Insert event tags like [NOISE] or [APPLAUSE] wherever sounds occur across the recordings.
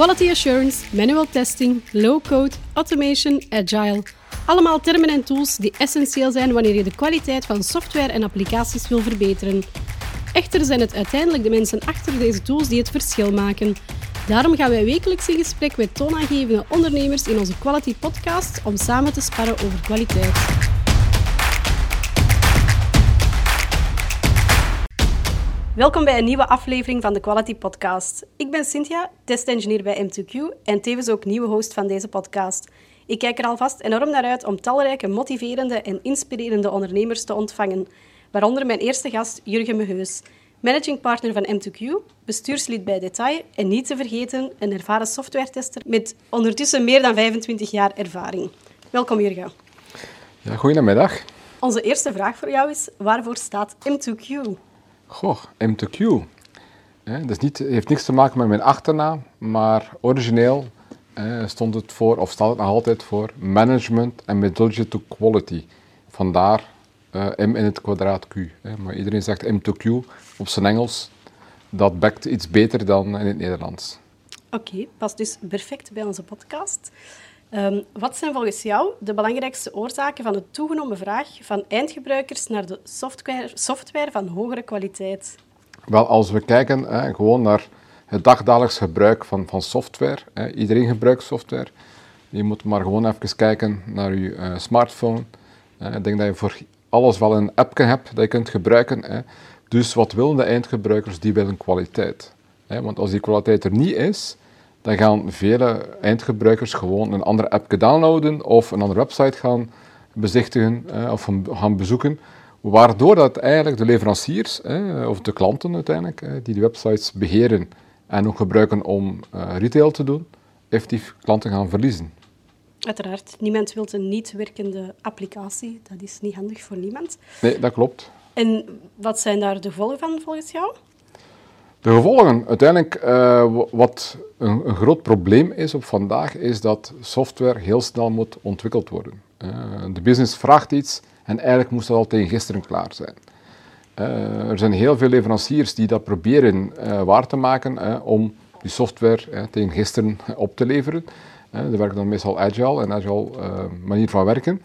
Quality assurance, manual testing, low-code, automation, agile. Allemaal termen en tools die essentieel zijn wanneer je de kwaliteit van software en applicaties wil verbeteren. Echter zijn het uiteindelijk de mensen achter deze tools die het verschil maken. Daarom gaan wij wekelijks in gesprek met toonaangevende ondernemers in onze Quality Podcast om samen te sparren over kwaliteit. Welkom bij een nieuwe aflevering van de Quality Podcast. Ik ben Cynthia, testengineer bij M2Q en tevens ook nieuwe host van deze podcast. Ik kijk er alvast enorm naar uit om talrijke motiverende en inspirerende ondernemers te ontvangen, waaronder mijn eerste gast Jurgen Meheus, managing partner van M2Q, bestuurslid bij Detail en niet te vergeten een ervaren softwaretester met ondertussen meer dan 25 jaar ervaring. Welkom Jurgen. Ja, goedemiddag. Onze eerste vraag voor jou is, waarvoor staat M2Q? Goh, M2Q. Het dat niet, heeft niks te maken met mijn achternaam, maar origineel stond het voor, of staat het nog altijd voor, Management and Methodology to Quality. Vandaar uh, M in het kwadraat Q. Maar iedereen zegt M2Q op zijn Engels. Dat bekt iets beter dan in het Nederlands. Oké, past dus perfect bij onze podcast. Um, wat zijn volgens jou de belangrijkste oorzaken van de toegenomen vraag van eindgebruikers naar de software, software van hogere kwaliteit? Wel, als we kijken gewoon naar het dagdagelijks gebruik van, van software, iedereen gebruikt software. Je moet maar gewoon even kijken naar je uh, smartphone. Ik denk dat je voor alles wel een appje hebt dat je kunt gebruiken. Dus wat willen de eindgebruikers? Die willen kwaliteit. Want als die kwaliteit er niet is, dan gaan vele eindgebruikers gewoon een andere app downloaden of een andere website gaan bezichtigen eh, of gaan bezoeken. Waardoor dat eigenlijk de leveranciers, eh, of de klanten uiteindelijk, eh, die de websites beheren en ook gebruiken om eh, retail te doen, effectief klanten gaan verliezen. Uiteraard, niemand wil een niet werkende applicatie. Dat is niet handig voor niemand. Nee, dat klopt. En wat zijn daar de gevolgen van volgens jou? De gevolgen, uiteindelijk, uh, wat een, een, groot probleem is op vandaag, is dat software heel snel moet ontwikkeld worden. Uh, de business vraagt iets en eigenlijk moest dat al tegen gisteren klaar zijn. Uh, er zijn heel veel leveranciers die dat proberen waar te maken om die software tegen gisteren [LAUGHS] op te leveren. Uh, werken dan meestal agile en agile manier van werken.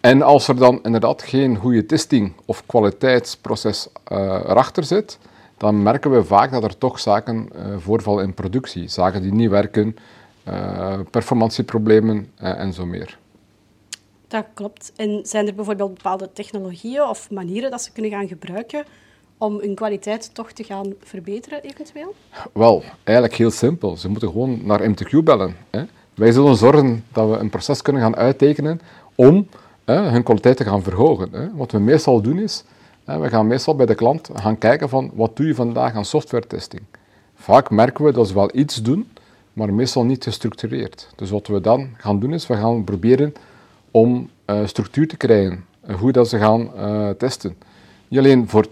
En als er dan inderdaad geen goede testing of kwaliteitsproces erachter zit, dan merken we vaak dat er toch zaken uh, voorvallen in productie. Zaken die niet werken, uh, performantieproblemen uh, en zo meer. Dat klopt. En zijn er bijvoorbeeld bepaalde technologieën of manieren dat ze kunnen gaan gebruiken om hun kwaliteit toch te gaan verbeteren eventueel? Wel, eigenlijk heel simpel. Ze moeten gewoon naar MTQ bellen. Hè. Wij zullen zorgen dat we een proces kunnen gaan uittekenen om hun kwaliteit te gaan verhogen. Hè. Wat we meestal doen is, we gaan meestal bij de klant gaan kijken van wat doe je vandaag aan software testing. Vaak merken we dat ze wel iets doen, maar meestal niet gestructureerd. Dus wat we dan gaan doen is, we gaan proberen om uh, structuur te krijgen, uh, hoe dat ze gaan uh, testen. Niet alleen voor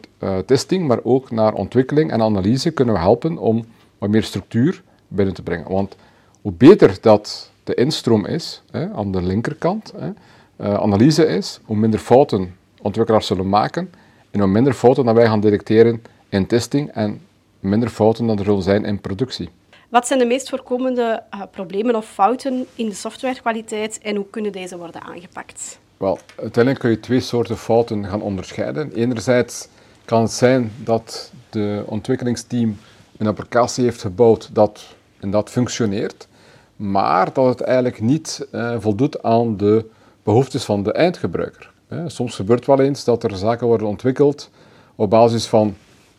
testing, maar ook naar ontwikkeling en analyse kunnen we helpen om wat meer structuur binnen te brengen. Want hoe beter dat de instroom is, hè, aan de linkerkant, hè, analyse is, hoe minder fouten ontwikkelaars zullen maken en hoe minder fouten dat wij gaan detecteren in testing en minder fouten dan er zullen zijn in productie. Wat zijn de meest voorkomende uh, problemen of fouten in de softwarekwaliteit en hoe kunnen deze worden aangepakt? Wel, uiteindelijk kun je twee soorten fouten gaan onderscheiden. Enerzijds kan het zijn dat de ontwikkelingsteam een applicatie heeft gebouwd dat en dat functioneert, maar dat het eigenlijk niet uh, voldoet aan de behoeftes van de eindgebruiker. Soms gebeurt wel eens dat er zaken worden ontwikkeld op basis van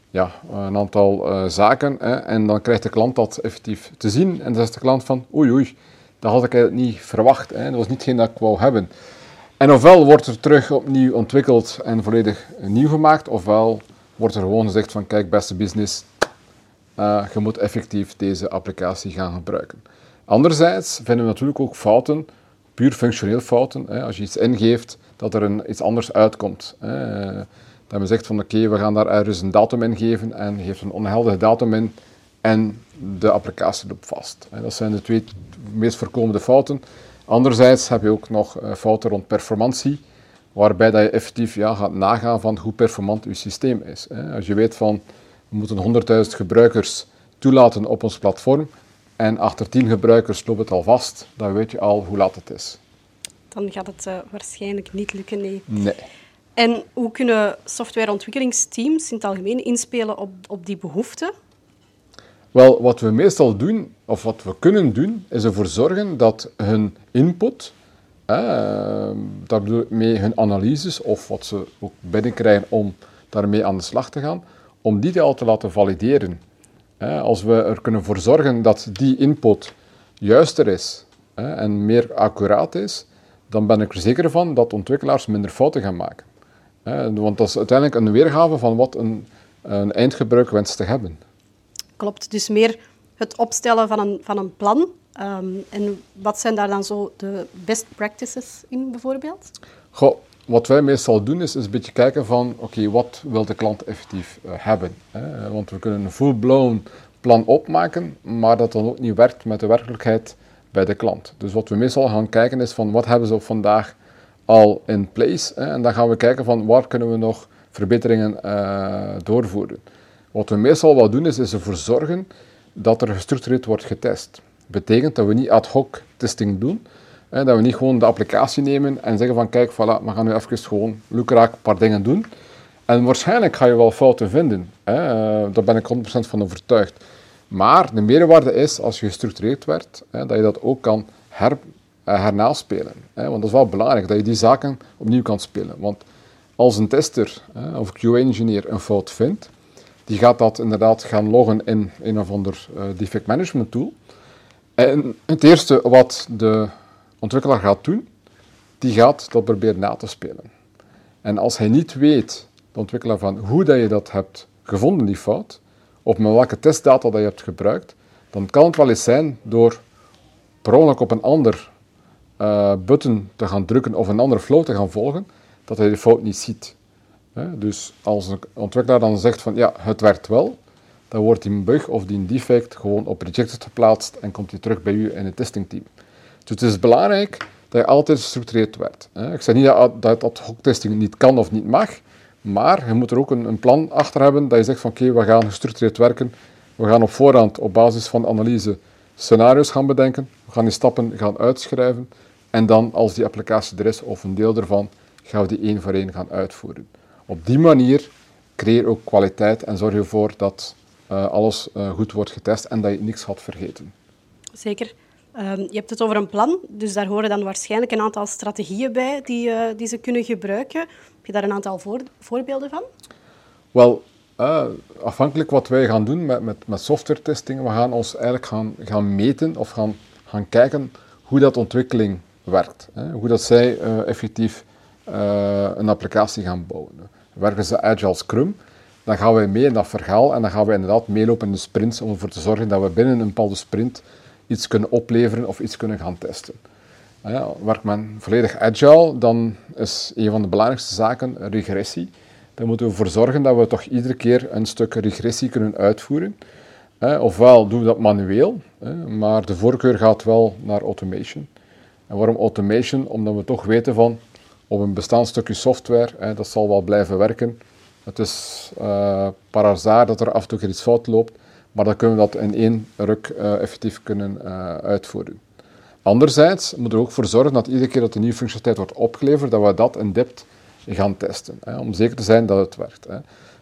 ja, een aantal uh, zaken. En dan krijgt de klant dat effectief te zien. En dan zegt de klant van, oei oei, dat had ik niet verwacht. Dat was niet geen dat ik wou hebben. En ofwel wordt er terug opnieuw ontwikkeld en volledig nieuw gemaakt, ofwel wordt er gewoon gezegd van, kijk beste business, uh, je moet effectief deze applicatie gaan gebruiken. Anderzijds vinden we natuurlijk ook fouten, puur functioneel fouten. Als je iets ingeeft dat er een, iets anders uitkomt. Hè. Dat men zegt van oké, we gaan daar ergens een datum in geven en geeft een onheldige datum in en de applicatie loopt vast. Dat zijn de twee meest voorkomende fouten. Anderzijds heb je ook nog eh, fouten rond performantie, waarbij dat je effectief ja, gaat nagaan van hoe performant je systeem is. Als je weet van we moeten 100.000 gebruikers toelaten op ons platform, en achter 10 gebruikers loopt het al vast, dan weet je al hoe laat het is. Dan gaat het uh, waarschijnlijk niet lukken, nee. Nee. En hoe kunnen softwareontwikkelingsteams in het algemeen inspelen op, op die behoeften? Wel, wat we meestal doen, of wat we kunnen doen, is ervoor zorgen dat hun input, eh, daar bedoel ik mee hun analyses, of wat ze ook binnenkrijgen om daarmee aan de slag te gaan, om die al te laten valideren. Als we er kunnen voor zorgen dat die input juister is en meer accuraat is, dan ben ik er zeker van dat ontwikkelaars minder fouten gaan maken. Want dat is uiteindelijk een weergave van wat een, een eindgebruik wenst te hebben. Klopt, dus meer het opstellen van een, van een plan. Ehm, en wat zijn daar dan zo de best practices in bijvoorbeeld? Goh, wat wij meestal doen is, is een beetje kijken van, oké, wat wil de klant effectief uh, hebben? Hè? Want we kunnen een full-blown plan opmaken, maar dat dan ook niet werkt met de werkelijkheid bij de klant. Dus wat we meestal gaan kijken is van, wat hebben ze vandaag al in place? Hè? En dan gaan we kijken van, waar kunnen we nog verbeteringen uh, doorvoeren? Wat we meestal wel doen is, is ervoor zorgen dat er gestructureerd wordt getest. Betekent dat we niet ad hoc testing doen, Hè, dat we niet gewoon de applicatie nemen en zeggen van kijk, voilà, we gaan nu even gewoon lukraak een paar dingen doen. En waarschijnlijk ga je wel fouten vinden. Hè. Uh, daar ben ik 100% van overtuigd. Maar de meerwaarde is, als je gestructureerd werd, hè, dat je dat ook kan her, uh, hernaspelen. Hè. Want dat is wel belangrijk, dat je die zaken opnieuw kan spelen. Want als een tester hè, of QA-engineer een fout vindt, die gaat dat inderdaad gaan loggen in een of ander uh, defect management tool. En het eerste wat de ontwikkelaar gaat doen, die gaat dat proberen na te spelen. En als hij niet weet, de ontwikkelaar, van hoe dat je dat hebt gevonden, die fout, of met welke testdata dat je hebt gebruikt, dan kan het wel eens zijn door per ongeluk op een ander uh, button te gaan drukken of een andere flow te gaan volgen, dat hij de fout niet ziet. Dus als een ontwikkelaar dan zegt van ja, het werkt wel, dan wordt die bug of die defect gewoon op rejected geplaatst en komt hij terug bij u in het testingteam. Dus het is belangrijk dat je altijd gestructureerd werkt. Ik zeg niet dat, dat ad hoc testing niet kan of niet mag, maar je moet er ook een, een plan achter hebben dat je zegt van oké, we gaan gestructureerd werken. We gaan op voorhand op basis van analyse scenario's gaan bedenken. We gaan die stappen gaan uitschrijven. En dan, als die applicatie er is, of een deel ervan, gaan we die één voor één gaan uitvoeren. Op die manier creëer ook kwaliteit en zorg je ervoor dat uh, alles uh, goed wordt getest en dat je niks gaat vergeten. Zeker. Um, je hebt het over een plan, dus daar horen dan waarschijnlijk een aantal strategieën bij die, uh, die ze kunnen gebruiken. Heb je daar een aantal voor, voorbeelden van? Wel, uh, afhankelijk wat wij gaan doen met, met, met software testing, we gaan ons eigenlijk gaan, gaan meten of gaan, gaan kijken hoe dat ontwikkeling werkt. Hè? Hoe dat zij uh, effectief een applicatie gaan bouwen. Werken ze Agile Scrum, dan gaan wij mee in dat verhaal en dan gaan we inderdaad meelopen in de sprints om ervoor te zorgen dat we binnen een bepaalde sprint iets kunnen opleveren of iets kunnen gaan testen. Ja, werkt men volledig agile, dan is een van de belangrijkste zaken regressie. Daar moeten we ervoor zorgen dat we toch iedere keer een stuk regressie kunnen uitvoeren. Ofwel doen we dat manueel, maar de voorkeur gaat wel naar automation. En waarom automation? Omdat we toch weten van op een bestaand stukje software, dat zal wel blijven werken. Het is uh, dat er af en toe iets fout loopt, maar dan kunnen we dat in één ruk uh, effectief kunnen uh, uitvoeren. Anderzijds moeten we ook voor zorgen dat iedere keer dat een nieuwe functionaliteit wordt opgeleverd, dat we dat in depth gaan testen, hè, om zeker te zijn dat het werkt. Hè.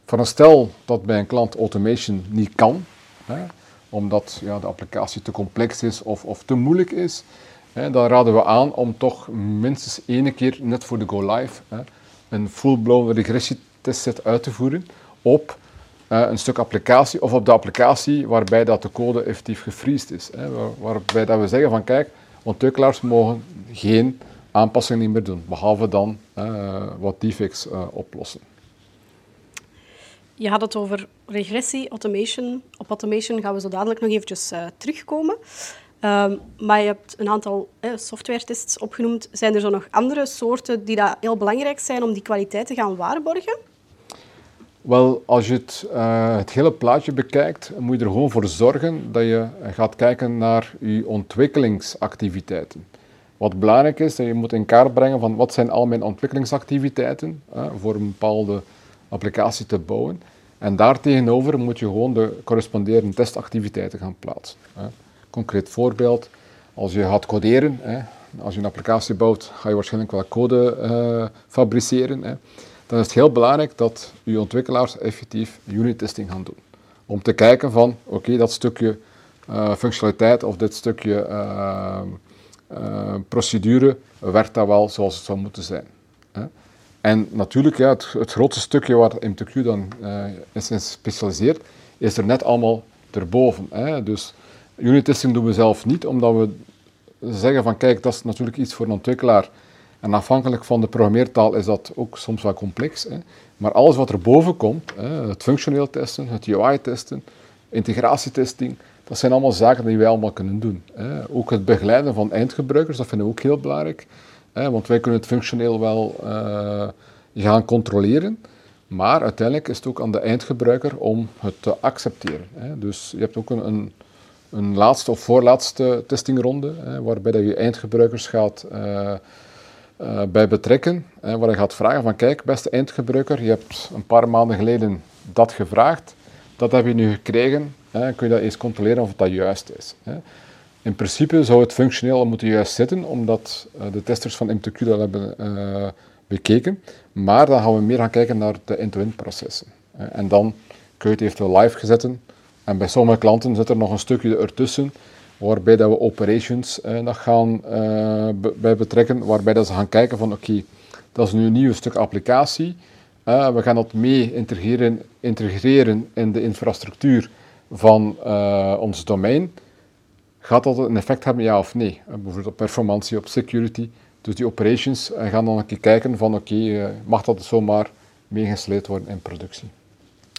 Van een stel dat bij een klant automation niet kan, hè, omdat ja, de applicatie te complex is of, of te moeilijk is, dan raden we aan om toch minstens één keer, net voor de go live, hè, een full-blown regressietestset uit te voeren op uh, een stuk applicatie of op de applicatie waarbij dat de code effectief gefriest is. Hè, waar, waarbij dat we zeggen van kijk, ontwikkelaars mogen geen aanpassingen meer doen, behalve dan uh, wat defects uh, oplossen. Je had het over regressie, automation. Op automation gaan we zo dadelijk nog eventjes terugkomen. Um, maar je hebt een aantal eh, software-tests opgenoemd. Zijn er zo nog andere soorten die dat heel belangrijk zijn om die kwaliteit te gaan waarborgen? Wel, als je het, uh, het hele plaatje bekijkt, moet je er gewoon voor zorgen dat je gaat kijken naar je ontwikkelingsactiviteiten. Wat belangrijk is, dat je moet in kaart brengen van wat zijn al mijn ontwikkelingsactiviteiten uh, voor een bepaalde applicatie te bouwen. En daartegenover moet je gewoon de corresponderende testactiviteiten gaan plaatsen. Uh. Concreet voorbeeld, als je gaat coderen, als je een applicatie bouwt, ga je waarschijnlijk wel code uh, fabriceren. Dan is het heel belangrijk dat je ontwikkelaars effectief unit testing gaan doen. Om te kijken van, oké, dat stukje uh, functionaliteit of dit stukje uh, procedure, werkt dat wel zoals het zou moeten zijn. Hè. En natuurlijk, ja, het, het grootste stukje waar MTQ dan is gespecialiseerd, is er net allemaal erboven. Hè. Dus unit testing doen we zelf niet, omdat we zeggen van kijk, dat is natuurlijk iets voor een ontwikkelaar. En afhankelijk van de programmeertaal is dat ook soms wel complex. Hè. Maar alles wat er boven komt, hè, het functioneel testen, het UI-testen, integratietesting, dat zijn allemaal zaken die wij allemaal kunnen doen. Hè. Ook het begeleiden van eindgebruikers, dat vinden we ook heel belangrijk. Want wij kunnen het functioneel wel uh, gaan controleren. Maar uiteindelijk is het ook aan de eindgebruiker om het te accepteren. Dus je hebt ook een, een laatste of voorlaatste testingronde, waarbij dat je eindgebruikers gaat uh, uh, bij betrekken. Hè, waar je gaat vragen van kijk, beste eindgebruiker, je hebt een paar maanden geleden dat gevraagd, dat heb je nu gekregen, hè, kun je dat eens controleren of dat juist is. Hè. In principe zou het functioneel moeten juist zitten, omdat uh, de testers van MTQ dat hebben bekeken, maar dan gaan we meer gaan kijken naar de end-to-end processen. en dan kun je het eventueel live zetten, en bij sommige klanten zit er nog een stukje ertussen, waarbij dat we operations eh, nog gaan uh, bij betrekken, waarbij dat ze gaan kijken van oké, dat is nu een nieuw stuk applicatie, uh, we gaan dat mee integreren, integreren in de infrastructuur van ons domein. Gaat dat een effect hebben, ja of nee? bijvoorbeeld op performantie, op security. Dus die operations gaan dan een keer kijken van oké, mag dat zomaar meegesleept worden in productie?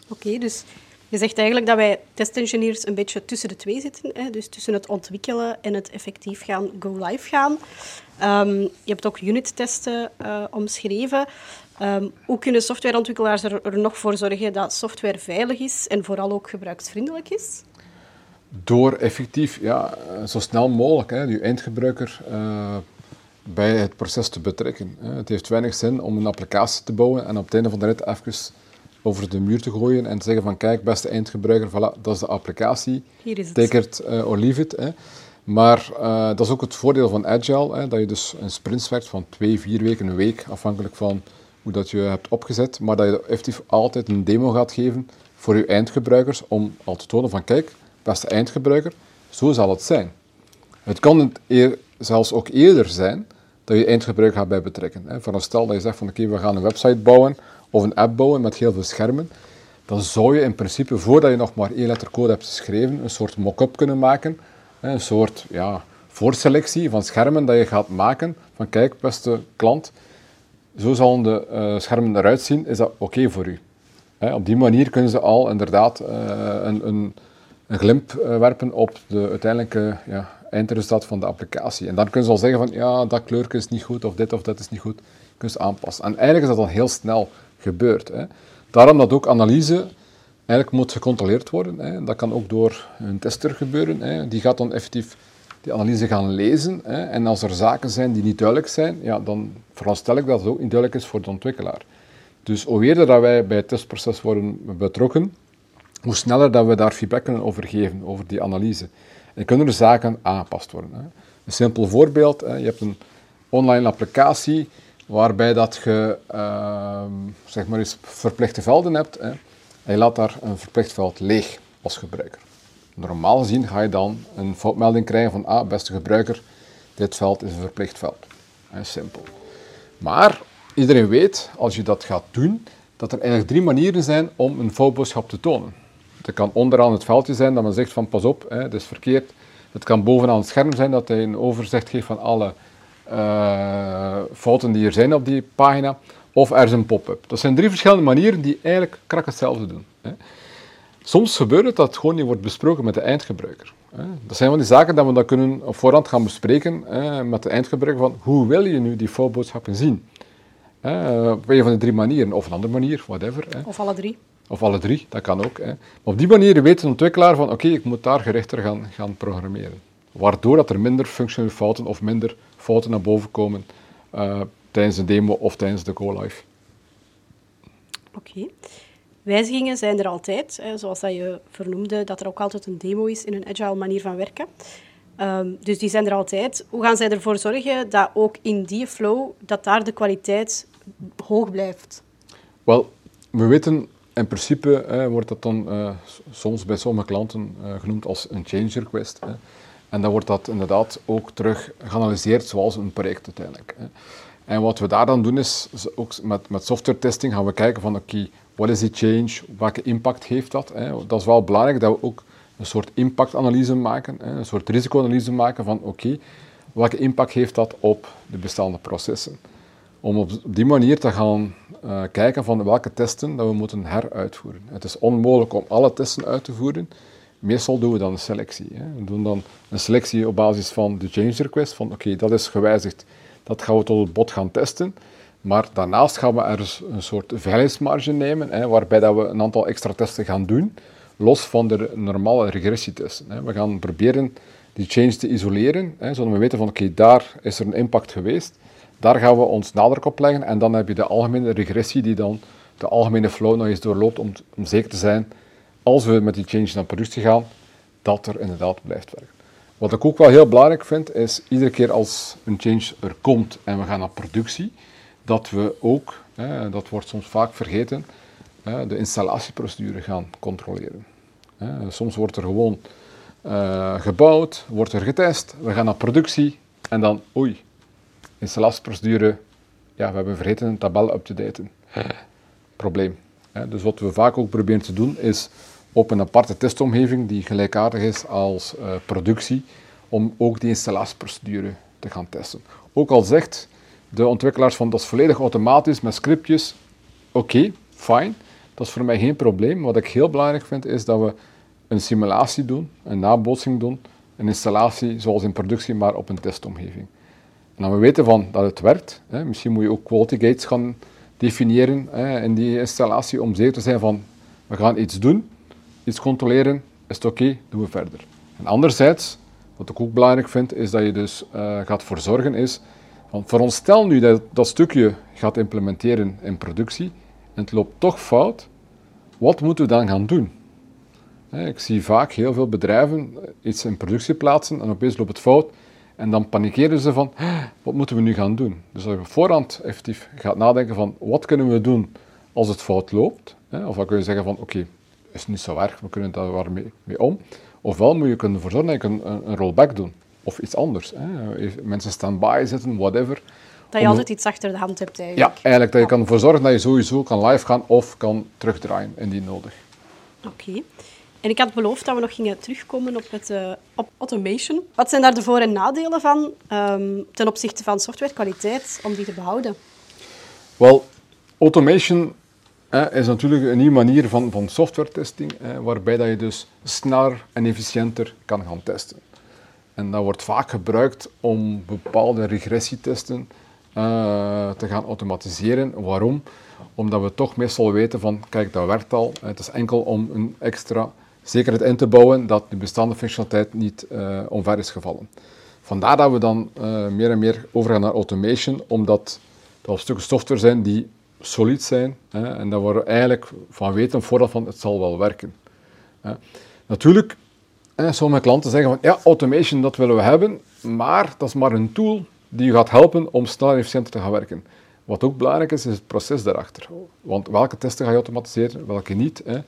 Oké, dus je zegt eigenlijk dat wij testengineers een beetje tussen de twee zitten. Hè? Dus tussen het ontwikkelen en het effectief gaan go live gaan. Um, je hebt ook unit-testen uh, omschreven. Um, hoe kunnen softwareontwikkelaars er, nog voor zorgen dat software veilig is en vooral ook gebruiksvriendelijk is? Door effectief, ja, zo snel mogelijk, je eindgebruiker uh, bij het proces te betrekken. Hè. Het heeft weinig zin om een applicatie te bouwen en op het einde van de rit even over de muur te gooien en te zeggen van kijk, beste eindgebruiker, voilà, dat is de applicatie. Hier is het. Take it uh, or leave it. Hè. Maar uh, dat is ook het voordeel van Agile, hè, dat je dus een sprints werkt van twee, vier weken, een week, afhankelijk van hoe dat je hebt opgezet, maar dat je effectief altijd een demo gaat geven voor je eindgebruikers om al te tonen van kijk, beste eindgebruiker, zo zal het zijn. Het kan het zelfs ook eerder zijn dat je eindgebruiker gaat bij betrekken. Hè. Van stel dat je zegt van oké, we gaan een website bouwen of een app bouwen met heel veel schermen, dan zou je in principe, voordat je nog maar één letter code hebt geschreven, een soort mock-up kunnen maken. Een soort ja, voorselectie van schermen dat je gaat maken. Van kijk, beste klant, zo zullen de uh, schermen eruit zien. Is dat oké voor u? op die manier kunnen ze al inderdaad uh, een, een, een, glimp uh, werpen op de uiteindelijke ja, eindresultaat van de applicatie. En dan kunnen ze al zeggen van ja, dat kleurje is niet goed of dit of dat is niet goed. Kunnen ze aanpassen. En eigenlijk is dat dan heel snel gebeurt. Hè. Daarom dat ook analyse eigenlijk moet gecontroleerd worden. Hè. Dat kan ook door een tester gebeuren. Hè. Die gaat dan effectief die analyse gaan lezen. Hè. En als er zaken zijn die niet duidelijk zijn, ja, dan veronderstel ik dat het ook niet duidelijk is voor de ontwikkelaar. Dus hoe eerder dat wij bij het testproces worden betrokken, hoe sneller dat we daar feedback kunnen over geven, over die analyse. En kunnen er zaken aangepast worden. Hè. Een simpel voorbeeld, hè. je hebt een online applicatie waarbij dat je uh, zeg maar eens verplichte velden hebt hè, en je laat daar een verplicht veld leeg als gebruiker. Normaal gezien ga je dan een foutmelding krijgen van ah, beste gebruiker, dit veld is een verplicht veld. Simpel. Maar iedereen weet, als je dat gaat doen, dat er eigenlijk drie manieren zijn om een foutboodschap te tonen. Het kan onderaan het veldje zijn dat men zegt van pas op, hè, dit is verkeerd. Het kan bovenaan het scherm zijn dat hij een overzicht geeft van alle fouten die er zijn op die pagina, of er is een pop-up. Dat zijn drie verschillende manieren die eigenlijk krak hetzelfde doen. Hè. Soms gebeurt het dat het gewoon niet wordt besproken met de eindgebruiker. Hè. Dat zijn van die zaken dat we dan kunnen op voorhand gaan bespreken hè, met de eindgebruiker van hoe wil je nu die foutboodschappen zien? op een van de drie manieren, of een andere manier, whatever. Of alle drie. Of alle drie, dat kan ook. Maar op die manier weet een ontwikkelaar van oké, ik moet daar gerichter gaan, gaan programmeren. Waardoor dat er minder functionele fouten of minder fouten naar boven komen uh, tijdens de demo of tijdens de go-live. Oké. Wijzigingen zijn er altijd, hè, zoals dat je vernoemde, dat er ook altijd een demo is in een agile manier van werken. Ehm, dus die zijn er altijd. Hoe gaan zij ervoor zorgen dat ook in die flow, dat daar de kwaliteit hoog blijft? Wel, we weten in principe wordt dat dan uh, soms bij sommige klanten uh, genoemd als een change request. Hè. En dan wordt dat inderdaad ook terug geanalyseerd zoals een project uiteindelijk. En wat we daar dan doen is, ook met, met software testing gaan we kijken van oké, wat is die change, welke impact heeft dat? Dat is wel belangrijk dat we ook een soort impactanalyse maken, een soort risicoanalyse maken van oké, welke impact heeft dat op de bestaande processen? Om op die manier te gaan uh, kijken van welke testen dat we moeten heruitvoeren. Het is onmogelijk om alle testen uit te voeren. Meestal doen we dan een selectie. Hè? We doen dan een selectie op basis van de change request, van oké, dat is gewijzigd, dat gaan we tot het bot gaan testen. Maar daarnaast gaan we er een soort veiligheidsmarge nemen, hè, waarbij dat we een aantal extra testen gaan doen, los van de normale regressietesten. Hè. We gaan proberen die change te isoleren, hè, zodat we weten van oké, daar is er een impact geweest. Daar gaan we ons nadruk op leggen en dan heb je de algemene regressie die dan de algemene flow nog eens doorloopt om, om zeker te zijn, als we met die change naar productie gaan, dat er inderdaad blijft werken. Wat ik ook wel heel belangrijk vind, is iedere keer als een change er komt en we gaan naar productie, dat we ook, hè, dat wordt soms vaak vergeten, hè, de installatieprocedure gaan controleren. Hè. Soms wordt er gewoon uh, gebouwd, wordt er getest, we gaan naar productie en dan, oei, installatieprocedure, ja, we hebben vergeten een tabel up te daten. [LAUGHS] Probleem. Dus wat we vaak ook proberen te doen, is op een aparte testomgeving die gelijkaardig is als uh, productie, om ook die installatieprocedure te gaan testen. Ook al zegt de ontwikkelaars van dat is volledig automatisch met scriptjes. Oké, okay, fijn. Dat is voor mij geen probleem. Wat ik heel belangrijk vind is dat we een simulatie doen, een nabootsing doen, een installatie zoals in productie, maar op een testomgeving. En dan we weten van dat het werkt, hè, misschien moet je ook quality gates gaan definiëren hè, in die installatie om zeker te zijn van we gaan iets doen, iets controleren, is het oké, doen we verder. En anderzijds, wat ik ook belangrijk vind, is dat je dus uh, gaat voor zorgen is want veronderstel nu dat dat stukje gaat implementeren in productie en het loopt toch fout, wat moeten we dan gaan doen? Ik zie vaak heel veel bedrijven iets in productie plaatsen en opeens loopt het fout en dan panikeren ze van, wat moeten we nu gaan doen? Dus als je voorhand effectief gaat nadenken van, wat kunnen we doen als het fout loopt? Of dan kun je zeggen van, oké, is niet zo erg, we kunnen daar waar mee, mee om. Ofwel moet je kunnen ervoor zorgen dat je een, een rollback doen of iets anders. Hè. Mensen stand-by zetten, whatever. Dat je altijd iets achter de hand hebt eigenlijk. Ja, eigenlijk dat je kan ervoor zorgen dat je sowieso kan live gaan of kan terugdraaien indien nodig. Oké. En ik had beloofd dat we nog gingen terugkomen op, het, uh, op automation. Wat zijn daar de voor- en nadelen van um, ten opzichte van softwarekwaliteit om die te behouden? Wel, automation is natuurlijk een nieuwe manier van, van software testing, waarbij dat je dus sneller en efficiënter kan gaan testen. En dat wordt vaak gebruikt om bepaalde regressietesten uh, te gaan automatiseren. Waarom? Omdat we toch meestal weten van, kijk, dat werkt al. Het is enkel om een extra zekerheid in te bouwen dat de bestaande functionaliteit niet uh, omver is gevallen. Vandaar dat we dan uh, meer en meer overgaan naar automation, omdat dat stukken software zijn die solid zijn hè, en dat we eigenlijk van weten voordat van het zal wel werken. Hè. Natuurlijk en sommige klanten zeggen van ja, automation dat willen we hebben, maar dat is maar een tool die je gaat helpen om sneller en efficiënter te gaan werken. Wat ook belangrijk is, is het proces daarachter. Want welke testen ga je automatiseren, welke niet? Hè?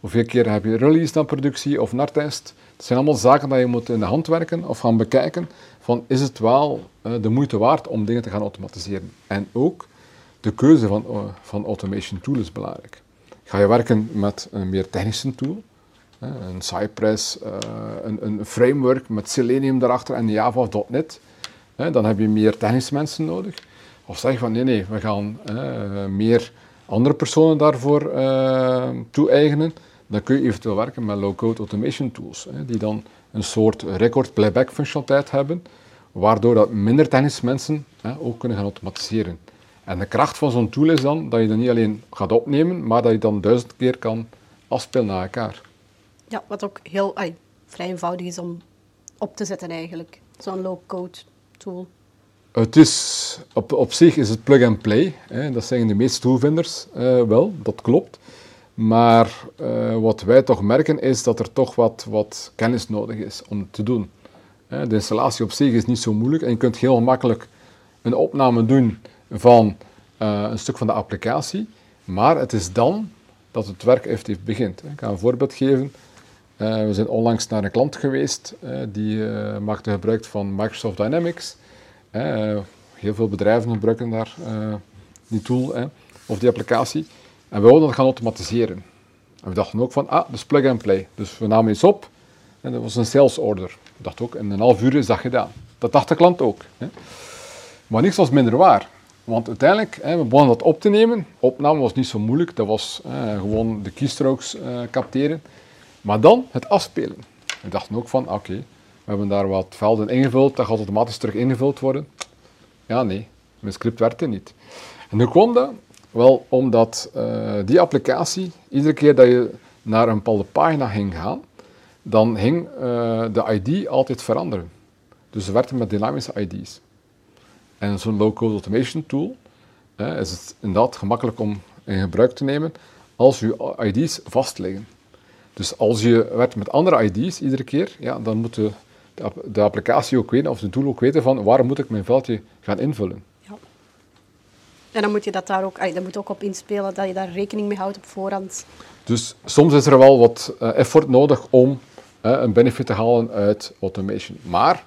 Hoeveel keer heb je release naar productie of naar test? Het zijn allemaal zaken die je moet in de hand werken of gaan bekijken. Van, is het wel de moeite waard om dingen te gaan automatiseren? En ook de keuze van, uh, van automation tool is belangrijk. Ga je werken met een meer technische tool? Een Cypress, eh, een, een, framework met Selenium daarachter en Java of .NET. Dan heb je meer technische mensen nodig. Of zeg van nee, nee, we gaan meer andere personen daarvoor uh, toe-eigenen. Dan kun je eventueel werken met low-code automation tools, die dan een soort record playback functionaliteit hebben, waardoor dat minder technische mensen ook kunnen gaan automatiseren. En de kracht van zo'n tool is dan dat je dat niet alleen gaat opnemen, maar dat je dan duizend keer kan afspelen naar elkaar. Ja, wat ook heel ay, vrij eenvoudig is om op te zetten eigenlijk. Zo'n low-code tool. Het is, op, op zich is het plug-and-play. Dat zeggen de meeste toolvinders uh, wel, dat klopt. Maar uh, wat wij toch merken is dat er toch wat, wat kennis nodig is om het te doen. De installatie op zich is niet zo moeilijk en je kunt heel makkelijk een opname doen van uh, een stuk van de applicatie. Maar het is dan dat het werk effectief begint. Ik ga een voorbeeld geven. Uh, we zijn onlangs naar een klant geweest uh, die maakte gebruik van Microsoft Dynamics. heel veel bedrijven gebruiken daar die tool of die applicatie. En we wilden dat gaan automatiseren. En we dachten ook van, ah, dus plug and play. Dus we namen iets op en dat was een sales order. Ik dacht ook, in een half uur is dat gedaan. Dat dacht de klant ook. Hè. Maar niks was minder waar. Want uiteindelijk, hè, we begonnen dat op te nemen. Opname was niet zo moeilijk, dat was gewoon de keystrokes uh, capteren. Maar dan het afspelen. We dachten ook van, oké, we hebben daar wat velden ingevuld, dat gaat automatisch terug ingevuld worden. Ja, nee, mijn script werkte niet. En hoe kwam dat? Wel, omdat uh, die applicatie, iedere keer dat je naar een bepaalde pagina ging gaan, dan ging uh, de ID altijd veranderen. Dus ze werkten met dynamische ID's. En zo'n low-code automation tool uh, is het inderdaad gemakkelijk om in gebruik te nemen als je ID's vastliggen. Dus als je werkt met andere ID's iedere keer, ja, dan moet de, de, applicatie ook weten, of de tool ook weten van waar moet ik mijn veldje gaan invullen. En dan moet je dat daar ook, dan moet ook op inspelen, dat je daar rekening mee houdt op voorhand. Dus soms is er wel wat uh, effort nodig om uh, een benefit te halen uit automation. Maar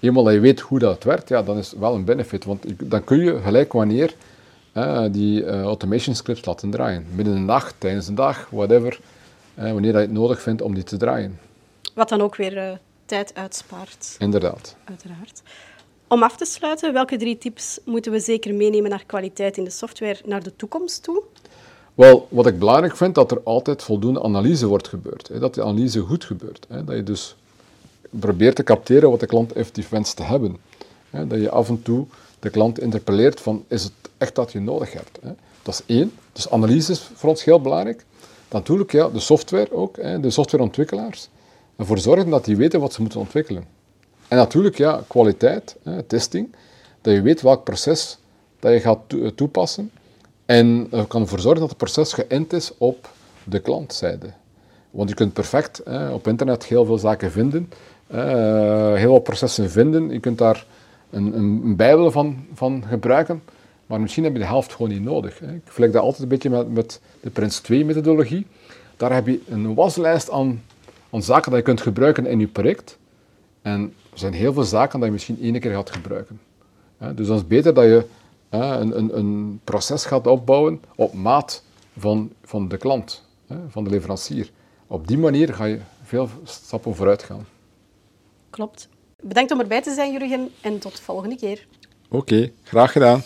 eenmaal dat je weet hoe dat werkt, ja, dan is het wel een benefit. Want dan kun je gelijk wanneer uh, die automation scripts laten draaien. Midden in de nacht, tijdens de dag, whatever. wanneer je het nodig vindt om die te draaien. Wat dan ook weer tijd uitspaart. Inderdaad. Uiteraard. Om af te sluiten, welke drie tips moeten we zeker meenemen naar kwaliteit in de software naar de toekomst toe? Wel, wat ik belangrijk vind, dat er altijd voldoende analyse wordt gebeurd. Hè, dat die analyse goed gebeurt. Hè, dat je dus probeert te capteren wat de klant effectief wenst te hebben. Dat je af en toe de klant interpelleert van, is het echt dat je nodig hebt? Dat is één. Dus analyse is voor ons heel belangrijk. Natuurlijk ja, de software ook, de softwareontwikkelaars. Ervoor zorgen dat die weten wat ze moeten ontwikkelen. En natuurlijk, ja, kwaliteit, testing. Dat je weet welk proces dat je gaat toepassen. En kan ervoor zorgen dat het proces geënt is op de klantzijde. Want je kunt perfect hè, op internet heel veel zaken vinden, heel veel processen vinden. Je kunt daar een, een, een, bijbel van, van gebruiken, maar misschien heb je de helft gewoon niet nodig. Ik vergelijk dat altijd een beetje met, met de Prince 2-methodologie. Daar heb je een waslijst aan, aan zaken dat je kunt gebruiken in je project. En er zijn heel veel zaken dat je misschien één keer gaat gebruiken. Dus dan is het beter dat je een, een, een proces gaat opbouwen op maat van, van de klant, van de leverancier. Op die manier ga je veel stappen vooruit gaan. Klopt. Bedankt om erbij te zijn, Jurgen, en tot de volgende keer. Oké, graag gedaan.